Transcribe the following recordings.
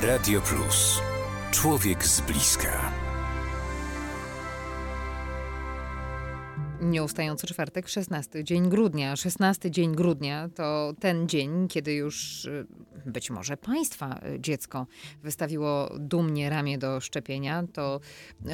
Radio Plus. Człowiek z bliska. Nieustający czwartek, 16 dzień grudnia. 16 dzień grudnia to ten dzień, kiedy już y, być może państwa y, dziecko wystawiło dumnie ramię do szczepienia. To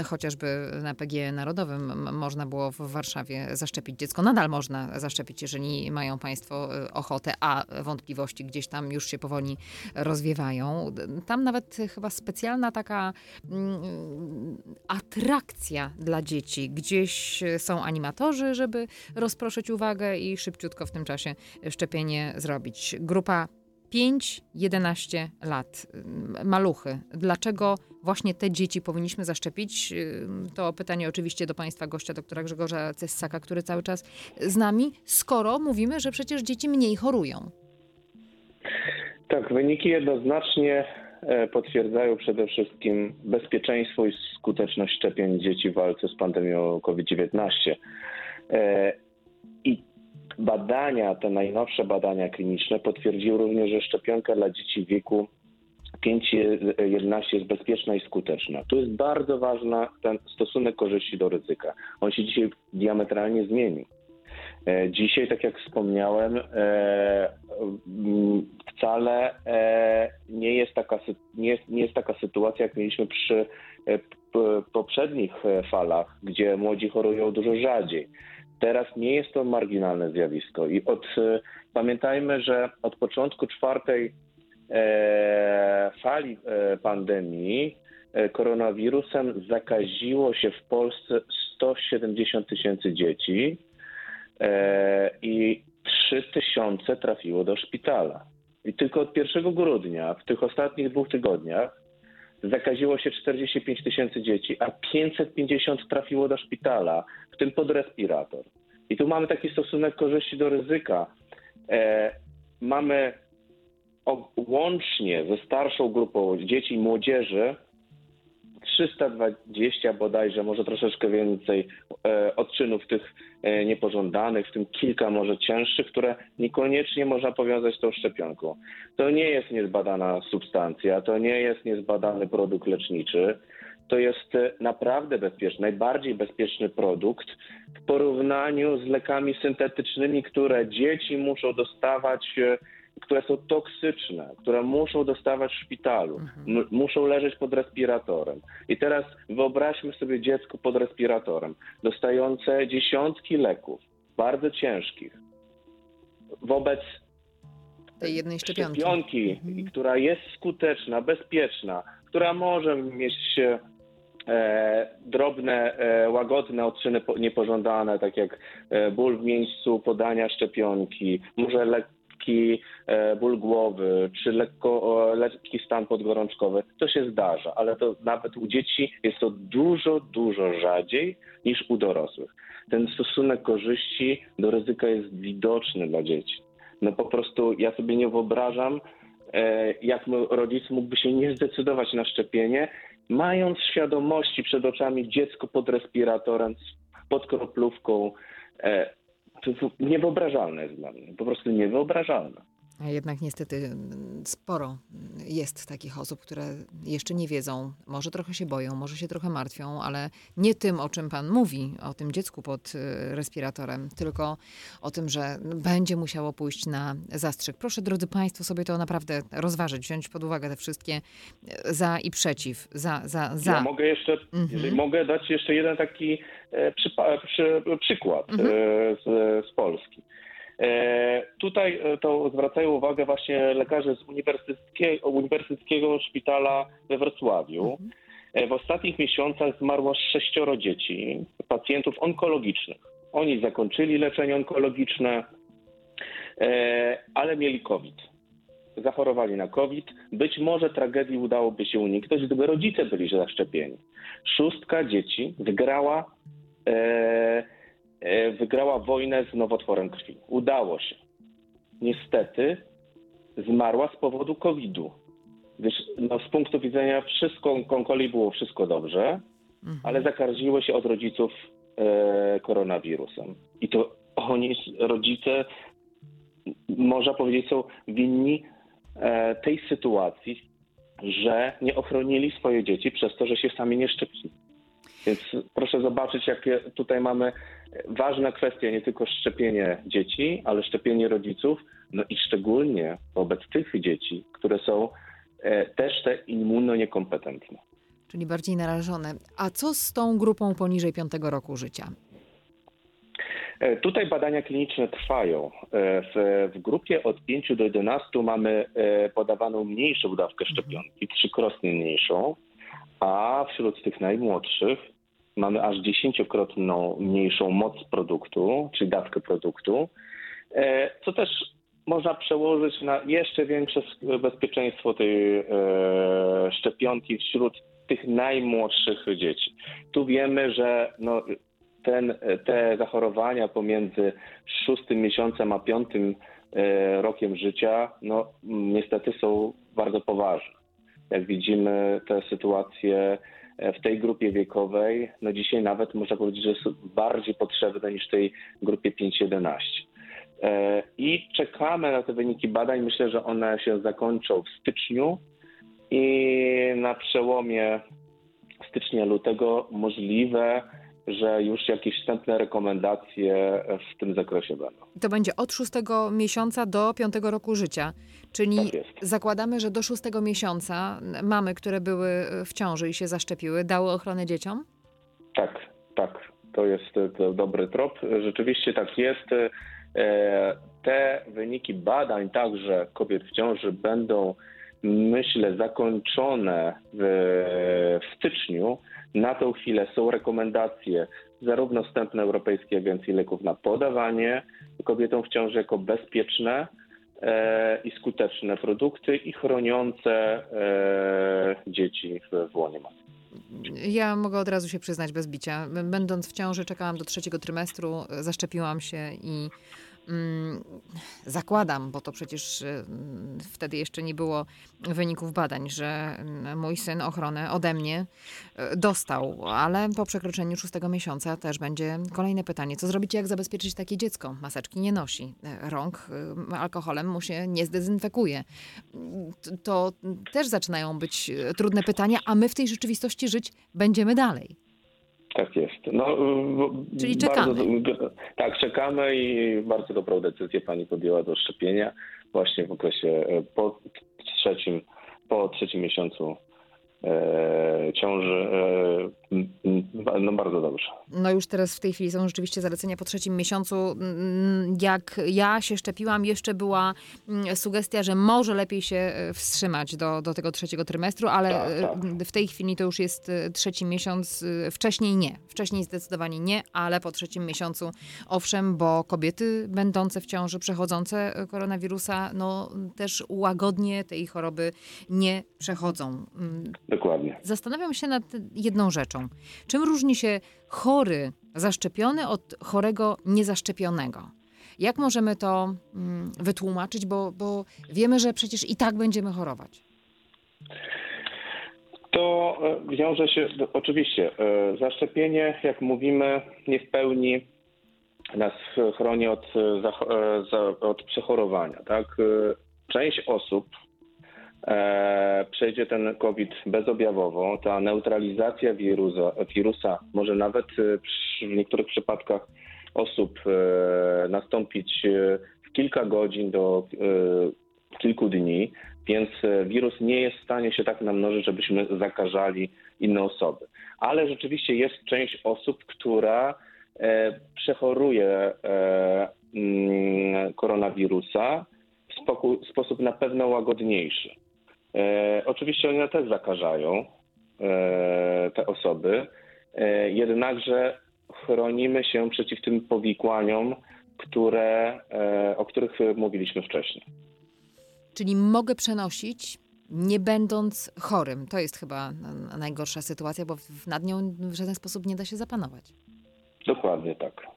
chociażby na PG Narodowym można było w Warszawie zaszczepić dziecko. Nadal można zaszczepić, jeżeli mają państwo y, ochotę, a wątpliwości gdzieś tam już się powoli rozwiewają. Tam nawet chyba specjalna taka mm, atrakcja dla dzieci. Gdzieś są animatorzy, żeby rozproszyć uwagę i szybciutko w tym czasie szczepienie zrobić. Grupa 5-11 lat, maluchy. Dlaczego właśnie te dzieci powinniśmy zaszczepić? To pytanie oczywiście do Państwa gościa, doktora Grzegorza Cessaka, który cały czas z nami, skoro mówimy, że przecież dzieci mniej chorują. Tak, wyniki jednoznacznie e, potwierdzają przede wszystkim bezpieczeństwo i skuteczność szczepień dzieci w walce z pandemią COVID-19. E, I badania, te najnowsze badania kliniczne potwierdziły również, że szczepionka dla dzieci w wieku 5-11 jest bezpieczna i skuteczna. Tu jest bardzo ważny ten stosunek korzyści do ryzyka. On się dzisiaj diametralnie zmienił. E, dzisiaj, tak jak wspomniałem, e, wcale nie jest taka, nie jest, nie jest taka sytuacja, jak mieliśmy przy poprzednich falach, gdzie młodzi chorują dużo rzadziej. Teraz nie jest to marginalne zjawisko i od, e, pamiętajmy, że od początku czwartej e, fali e, pandemii e, koronawirusem zakaziło się w Polsce 170 tysięcy dzieci e, i 3 tysiące trafiło do szpitala. I tylko od 1 grudnia, w tych ostatnich dwóch tygodniach, zakaziło się 45 tysięcy dzieci, a 550 trafiło do szpitala, w tym pod respirator. I tu mamy taki stosunek korzyści do ryzyka. E, mamy o, łącznie ze starszą grupą dzieci i młodzieży 320 bodajże, może troszeczkę więcej e, odczynów tych e, niepożądanych, w tym kilka może cięższych, które niekoniecznie można powiązać z tą szczepionką. To nie jest niezbadana substancja, to nie jest niezbadany produkt leczniczy. To jest e, naprawdę bezpieczny, najbardziej bezpieczny produkt w porównaniu z lekami syntetycznymi, które dzieci muszą dostawać które są toksyczne, które muszą dostawać w szpitalu, mhm. muszą leżeć pod respiratorem. I teraz wyobraźmy sobie dziecko pod respiratorem, dostające dziesiątki leków, bardzo ciężkich, wobec tej jednej szczepionki, szczepionki mhm. która jest skuteczna, bezpieczna, która może mieć e, drobne, e, łagodne odczyny niepożądane, tak jak e, ból w miejscu podania szczepionki, może le lekki e, ból głowy, czy lekko, lekki stan podgorączkowy, to się zdarza, ale to nawet u dzieci jest to dużo, dużo rzadziej niż u dorosłych. Ten stosunek korzyści do ryzyka jest widoczny dla dzieci. No po prostu ja sobie nie wyobrażam, e, jak rodzic mógłby się nie zdecydować na szczepienie, mając świadomości przed oczami dziecko pod respiratorem, pod kroplówką, to niewyobrażalne jest dla mnie, po prostu niewyobrażalne. A jednak niestety sporo jest takich osób, które jeszcze nie wiedzą, może trochę się boją, może się trochę martwią, ale nie tym, o czym pan mówi, o tym dziecku pod y, respiratorem, tylko o tym, że będzie musiało pójść na zastrzyk. Proszę, drodzy państwo, sobie to naprawdę rozważyć, wziąć pod uwagę te wszystkie y, za i przeciw, za, za, za. Ja mogę jeszcze, mhm. jeżeli mogę dać jeszcze jeden taki e, przypa- przy, przykład mhm. e, z, z Polski. E, tutaj e, to zwracają uwagę właśnie lekarze z Uniwersyteckiego, Uniwersyteckiego Szpitala we Wrocławiu. E, w ostatnich miesiącach zmarło sześcioro dzieci, pacjentów onkologicznych. Oni zakończyli leczenie onkologiczne, ale mieli COVID. Zachorowali na COVID. Być może tragedii udałoby się uniknąć, gdyby rodzice byli zaszczepieni. Szóstka dzieci wygrała wygrała wojnę z nowotworem krwi. Udało się. Niestety zmarła z powodu COVID-u. Gdyż no, z punktu widzenia wszystko, konkoli było wszystko dobrze, mhm. ale zakaziło się od rodziców e, koronawirusem. I to oni, rodzice, można powiedzieć, są winni e, tej sytuacji, że nie ochronili swoje dzieci przez to, że się sami nie szczepili. Więc proszę zobaczyć, jakie tutaj mamy ważne kwestie, nie tylko szczepienie dzieci, ale szczepienie rodziców, no i szczególnie wobec tych dzieci, które są e, też te immunoniekompetentne. Czyli bardziej narażone. A co z tą grupą poniżej 5 roku życia? E, tutaj badania kliniczne trwają. E, w, w, grupie od 5 do 11 mamy podawaną mniejszą dawkę szczepionki, trzykrotnie mniejszą, a wśród tych najmłodszych mamy aż dziesięciokrotną mniejszą moc produktu, czyli dawkę produktu, e, co też można przełożyć na jeszcze większe bezpieczeństwo tej e, szczepionki wśród tych najmłodszych dzieci. Tu wiemy, że no, ten, te zachorowania pomiędzy szóstym miesiącem a piątym e, rokiem życia, no niestety są bardzo poważne. Jak widzimy, te sytuacje E, w tej grupie wiekowej, no dzisiaj nawet można powiedzieć, że jest bardziej potrzebne niż tej grupie 5-11. E, I czekamy na te wyniki badań. Myślę, że one się zakończą w styczniu i na przełomie stycznia-lutego możliwe, że już jakieś wstępne rekomendacje w tym zakresie będą. To będzie od szóstego miesiąca do piątego roku życia. Czyli tak zakładamy, że do szóstego miesiąca mamy, które były w ciąży i się zaszczepiły, dały ochronę dzieciom? Tak, tak. To jest to dobry trop. Rzeczywiście tak jest. E, te wyniki badań także kobiet w ciąży będą, myślę, zakończone w, w styczniu. Na tą chwilę są rekomendacje zarówno wstępne Europejskiej Agencji Leków na podawanie kobietom w ciąży jako bezpieczne e, i skuteczne produkty i chroniące e, dzieci w łonie matki. Ja mogę od razu się przyznać bez bicia. Będąc w ciąży, czekałam do trzeciego trymestru, zaszczepiłam się i zakładam, bo to przecież y, wtedy jeszcze nie było wyników badań, że mm, mój syn ochronę ode mnie y, dostał, ale po przekroczeniu szóstego miesiąca też będzie kolejne pytanie. Co zrobicie, jak zabezpieczyć takie dziecko? Maseczki nie nosi, y, rąk alkoholem mu się nie zdezynfekuje. To też zaczynają być trudne pytania, a my w tej rzeczywistości żyć będziemy dalej. Tak jest. No, Czyli czekamy. Bardzo, tak, czekamy i bardzo dobrą decyzję pani podjęła do szczepienia właśnie w okresie e, po trzecim, po trzecim miesiącu ciąży. E, no bardzo dobrze. No już teraz w tej chwili są rzeczywiście zalecenia po trzecim miesiącu. Jak ja się szczepiłam, jeszcze była sugestia, że może lepiej się e, wstrzymać do, do tego trzeciego trymestru, ale tak, e, tak. w tej chwili to już jest e, trzeci miesiąc. Wcześniej nie. Wcześniej zdecydowanie nie, ale po trzecim miesiącu owszem, bo kobiety będące w ciąży, przechodzące koronawirusa, no też łagodnie tej choroby nie przechodzą. Dokładnie. Zastanawiam się nad jedną rzeczą. Czym różni się chory zaszczepiony od chorego niezaszczepionego? Jak możemy to mm, wytłumaczyć, bo, bo wiemy, że przecież i tak będziemy chorować? To e, wiąże się, oczywiście, e, zaszczepienie, jak mówimy, nie w pełni nas chroni od, e, od przechorowania. Tak? Część osób przejdzie ten COVID bezobjawowo, ta neutralizacja wirusa, wirusa może nawet e, w niektórych przypadkach osób e, nastąpić e, w kilka godzin do e, kilku dni, więc e, wirus nie jest w stanie się tak namnożyć, żebyśmy zakażali inne osoby. Ale rzeczywiście jest część osób, która przechoruje mm, koronawirusa w sposób na pewno łagodniejszy. E, oczywiście one też zakażają e, te osoby, e, jednakże chronimy się przeciw tym powikłaniom, które, e, o których mówiliśmy wcześniej. Czyli mogę przenosić nie będąc chorym. To jest chyba najgorsza sytuacja, bo nad nią w żaden sposób nie da się zapanować. Dokładnie tak.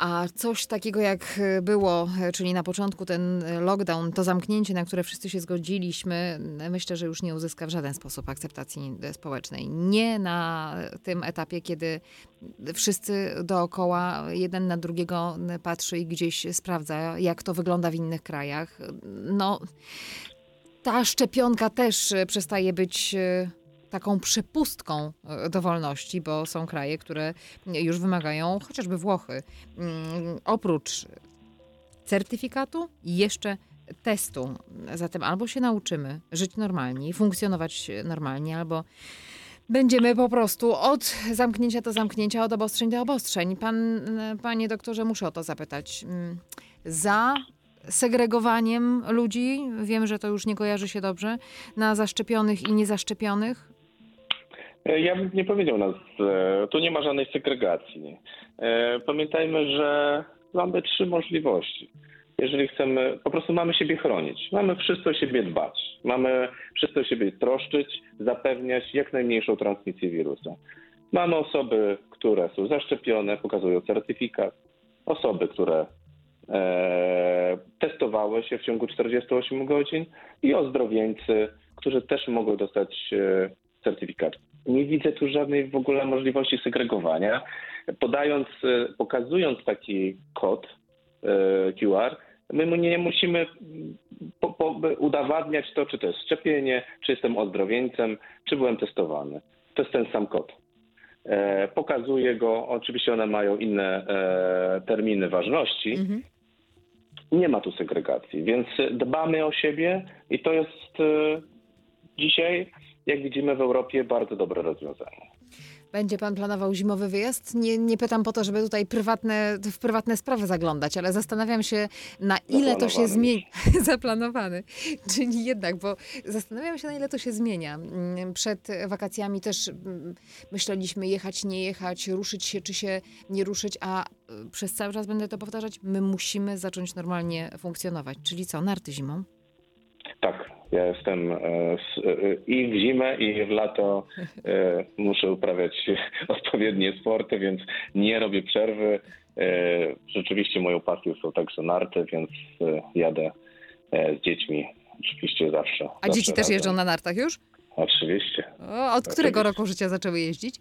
A coś takiego jak było, czyli na początku ten lockdown, to zamknięcie, na które wszyscy się zgodziliśmy, myślę, że już nie uzyska w żaden sposób akceptacji społecznej. Nie na tym etapie, kiedy wszyscy dookoła jeden na drugiego patrzy i gdzieś sprawdza, jak to wygląda w innych krajach. No, ta szczepionka też e, przestaje być e, taką przepustką e, do wolności, bo są kraje, które już wymagają, chociażby Włochy, mm, oprócz certyfikatu jeszcze testu. Zatem albo się nauczymy żyć normalnie, funkcjonować normalnie, albo będziemy po prostu od zamknięcia do zamknięcia, od obostrzeń do obostrzeń. Pan, panie doktorze, muszę o to zapytać. Mm, za segregowaniem ludzi, wiem, że to już nie kojarzy się dobrze, na zaszczepionych i niezaszczepionych? E, ja bym nie powiedział nas, e, tu nie ma żadnej segregacji. E, pamiętajmy, że mamy trzy możliwości. Jeżeli chcemy, po prostu mamy siebie chronić, mamy wszyscy o siebie dbać, mamy wszyscy o siebie troszczyć, zapewniać jak najmniejszą transmisję wirusa. Mamy osoby, które są zaszczepione, pokazują certyfikat, osoby, które e, testowały się w ciągu 48 godzin i ozdrowieńcy, którzy też mogą dostać e, certyfikat. Nie widzę tu żadnej w ogóle możliwości segregowania. Podając, e, pokazując taki kod e, QR, my nie musimy po, po, udowadniać to, czy to jest szczepienie, czy jestem ozdrowieńcem, czy byłem testowany. To jest ten sam kod. E, pokazuję go, oczywiście one mają inne e, terminy ważności. Mhm. Nie ma tu segregacji, więc dbamy o siebie i to jest e, dzisiaj jak widzimy w Europie, bardzo dobre rozwiązanie. Będzie pan planował zimowy wyjazd? Nie, nie pytam po to, żeby tutaj prywatne, w prywatne sprawy zaglądać, ale zastanawiam się, na ile to się zmieni. Zaplanowany. Czyli jednak, bo zastanawiam się, na ile to się zmienia. Mm, przed wakacjami też mm, myśleliśmy jechać, nie jechać, ruszyć się, czy się nie ruszyć, a y, przez cały czas będę to powtarzać, my musimy zacząć normalnie funkcjonować. Czyli co, narty zimą? Tak, ja jestem e, e, i w zimę, i w lato e, muszę uprawiać odpowiednie sporty, więc nie robię przerwy. Rzeczywiście moją pasją są także narty, więc jadę z dziećmi oczywiście zawsze. A zawsze dzieci też razem. jeżdżą na nartach już? Oczywiście. O, od którego roku życia zaczęły jeździć?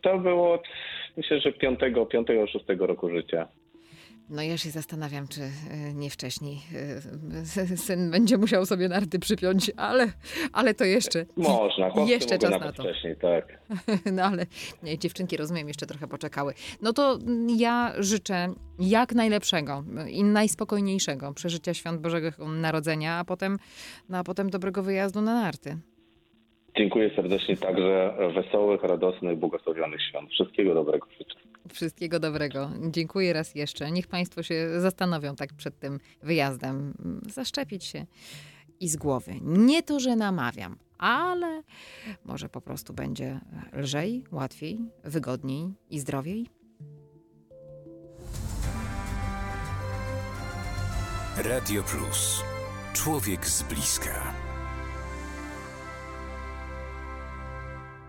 To było myślę, że piątego, piątego, szóstego roku życia. No ja się zastanawiam, czy e, nie wcześniej e, syn będzie musiał sobie narty przypiąć, ale, ale to jeszcze. Można, jeszcze czas na to. wcześniej, tak. No ale nie, dziewczynki, rozumiem, jeszcze trochę poczekały. No to ja życzę jak najlepszego i najspokojniejszego przeżycia świąt Bożego Narodzenia, a potem, no, a potem dobrego wyjazdu na narty. Dziękuję serdecznie także wesołych, radosnych, błogosławionych świąt. Wszystkiego dobrego życzę. Wszystkiego dobrego. Dziękuję raz jeszcze. Niech Państwo się zastanowią tak przed tym wyjazdem. Zaszczepić się i z głowy. Nie to, że namawiam, ale może po prostu będzie lżej, łatwiej, wygodniej i zdrowiej. Radio Plus. Człowiek z bliska.